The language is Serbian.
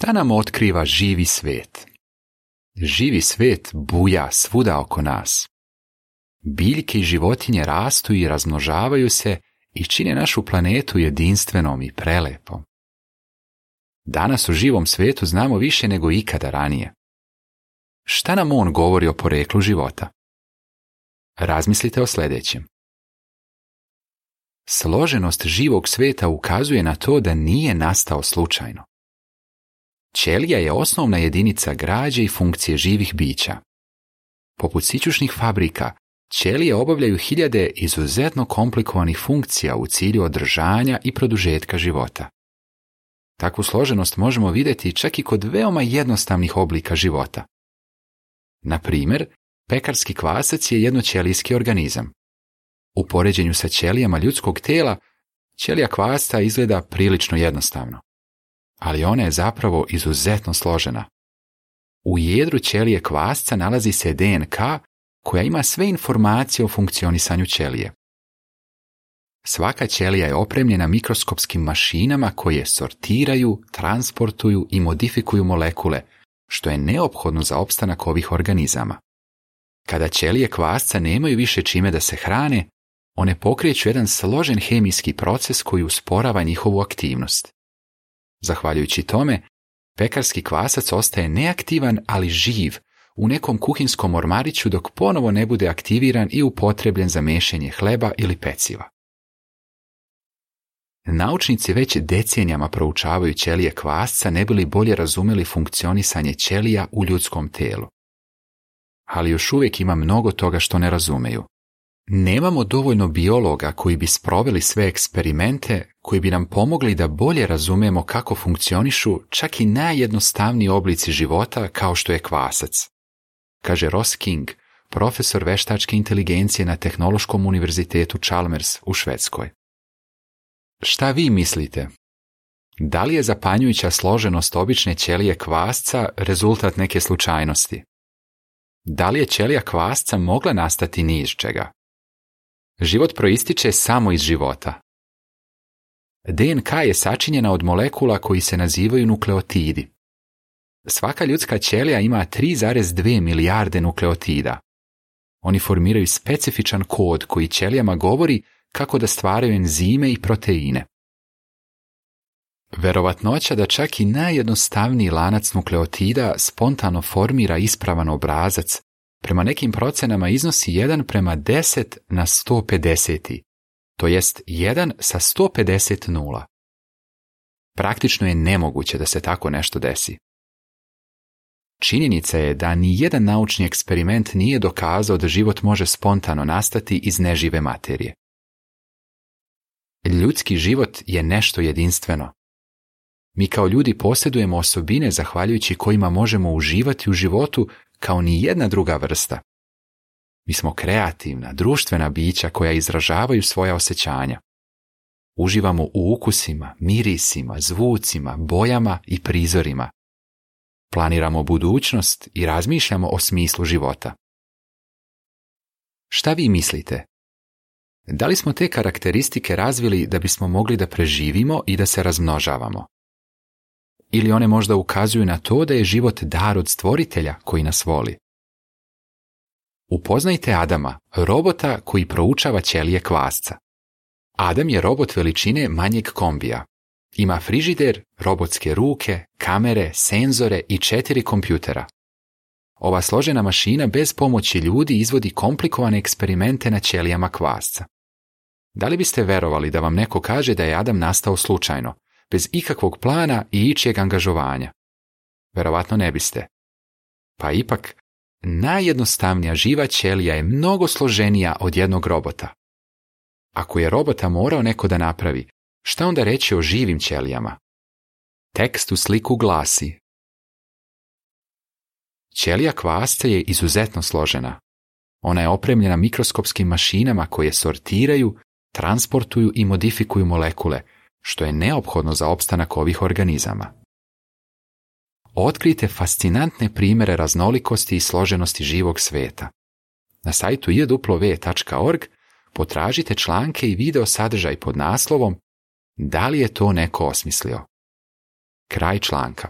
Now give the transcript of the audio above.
Šta nam otkriva živi svet? Živi svet buja svuda oko nas. Biljke i životinje rastu i razmnožavaju se i čine našu planetu jedinstvenom i prelepom. Danas u živom svetu znamo više nego ikada ranije. Šta nam on govori o poreklu života? Razmislite o sljedećem. Složenost živog sveta ukazuje na to da nije nastao slučajno. Ćelija je osnovna jedinica građe i funkcije živih bića. Poput sićušnih fabrika, ćelije obavljaju hiljade izuzetno komplikovanih funkcija u cilju održanja i produžetka života. Takvu složenost možemo vidjeti čak i kod veoma jednostavnih oblika života. Na primjer, pekarski kvasac je jednoćelijski organizam. U poređenju sa ćelijama ljudskog tela, ćelija kvasca izgleda prilično jednostavno ali ona je zapravo izuzetno složena. U jedru ćelije kvasca nalazi se DNK koja ima sve informacije o funkcionisanju ćelije. Svaka ćelija je opremljena mikroskopskim mašinama koje sortiraju, transportuju i modifikuju molekule, što je neophodno za opstanak ovih organizama. Kada ćelije kvasca nemaju više čime da se hrane, one pokreću jedan složen hemijski proces koji usporava njihovu aktivnost. Zahvaljujući tome, pekarski kvasac ostaje neaktivan, ali živ, u nekom kuhinskom ormariću dok ponovo ne bude aktiviran i upotrebljen za mešenje hleba ili peciva. Naučnici već decenijama proučavaju ćelije kvasca ne bili bolje razumeli funkcionisanje ćelija u ljudskom telu. Ali još uvijek ima mnogo toga što ne razumeju. Nemamo dovoljno biologa koji bi sproveli sve eksperimente koji bi nam pomogli da bolje razumemo kako funkcionišu čak i najjednostavniji oblici života kao što je kvasac. Kaže Ross King, profesor veštačke inteligencije na Tehnološkom univerzitetu Chalmers u Švedskoj. Šta vi mislite? Da li je zapanjujuća složenost obične ćelije kvasca rezultat neke slučajnosti? Da li je ćelija kvasca mogla nastati ni iz čega? Život proističe samo iz života. DNK je sačinjena od molekula koji se nazivaju nukleotidi. Svaka ljudska ćelija ima 3,2 milijarde nukleotida. Oni formiraju specifičan kod koji ćelijama govori kako da stvaraju enzime i proteine. Verovatnoća da čak i najjednostavniji lanac nukleotida spontano formira ispravan obrazac prema nekim procenama iznosi 1 prema 10 na 150, to jest 1 sa 150 nula. Praktično je nemoguće da se tako nešto desi. Činjenica je da ni jedan naučni eksperiment nije dokazao da život može spontano nastati iz nežive materije. Ljudski život je nešto jedinstveno. Mi kao ljudi posjedujemo osobine zahvaljujući kojima možemo uživati u životu kao ni jedna druga vrsta. Mi smo kreativna, društvena bića koja izražavaju svoja osjećanja. Uživamo u ukusima, mirisima, zvucima, bojama i prizorima. Planiramo budućnost i razmišljamo o smislu života. Šta vi mislite? Da li smo te karakteristike razvili da bismo mogli da preživimo i da se razmnožavamo? Ili one možda ukazuju na to da je život dar od stvoritelja koji nas voli. Upoznajte Adama, robota koji proučava ćelije kvasca. Adam je robot veličine manjeg kombija. Ima frižider, robotske ruke, kamere, senzore i četiri kompjutera. Ova složena mašina bez pomoći ljudi izvodi komplikovane eksperimente na ćelijama kvasca. Da li biste verovali da vam neko kaže da je Adam nastao slučajno, bez ikakvog plana i ičijeg angažovanja? Verovatno ne biste. Pa ipak, najjednostavnija živa ćelija je mnogo složenija od jednog robota. Ako je robota morao neko da napravi, šta onda reći o živim ćelijama? Tekst u sliku glasi. Ćelija kvasca je izuzetno složena. Ona je opremljena mikroskopskim mašinama koje sortiraju, transportuju i modifikuju molekule, što je neophodno za opstanak ovih organizama. Otkrijte fascinantne primjere raznolikosti i složenosti živog sveta. Na sajtu www.org e potražite članke i video sadržaj pod naslovom Da li je to neko osmislio? Kraj članka.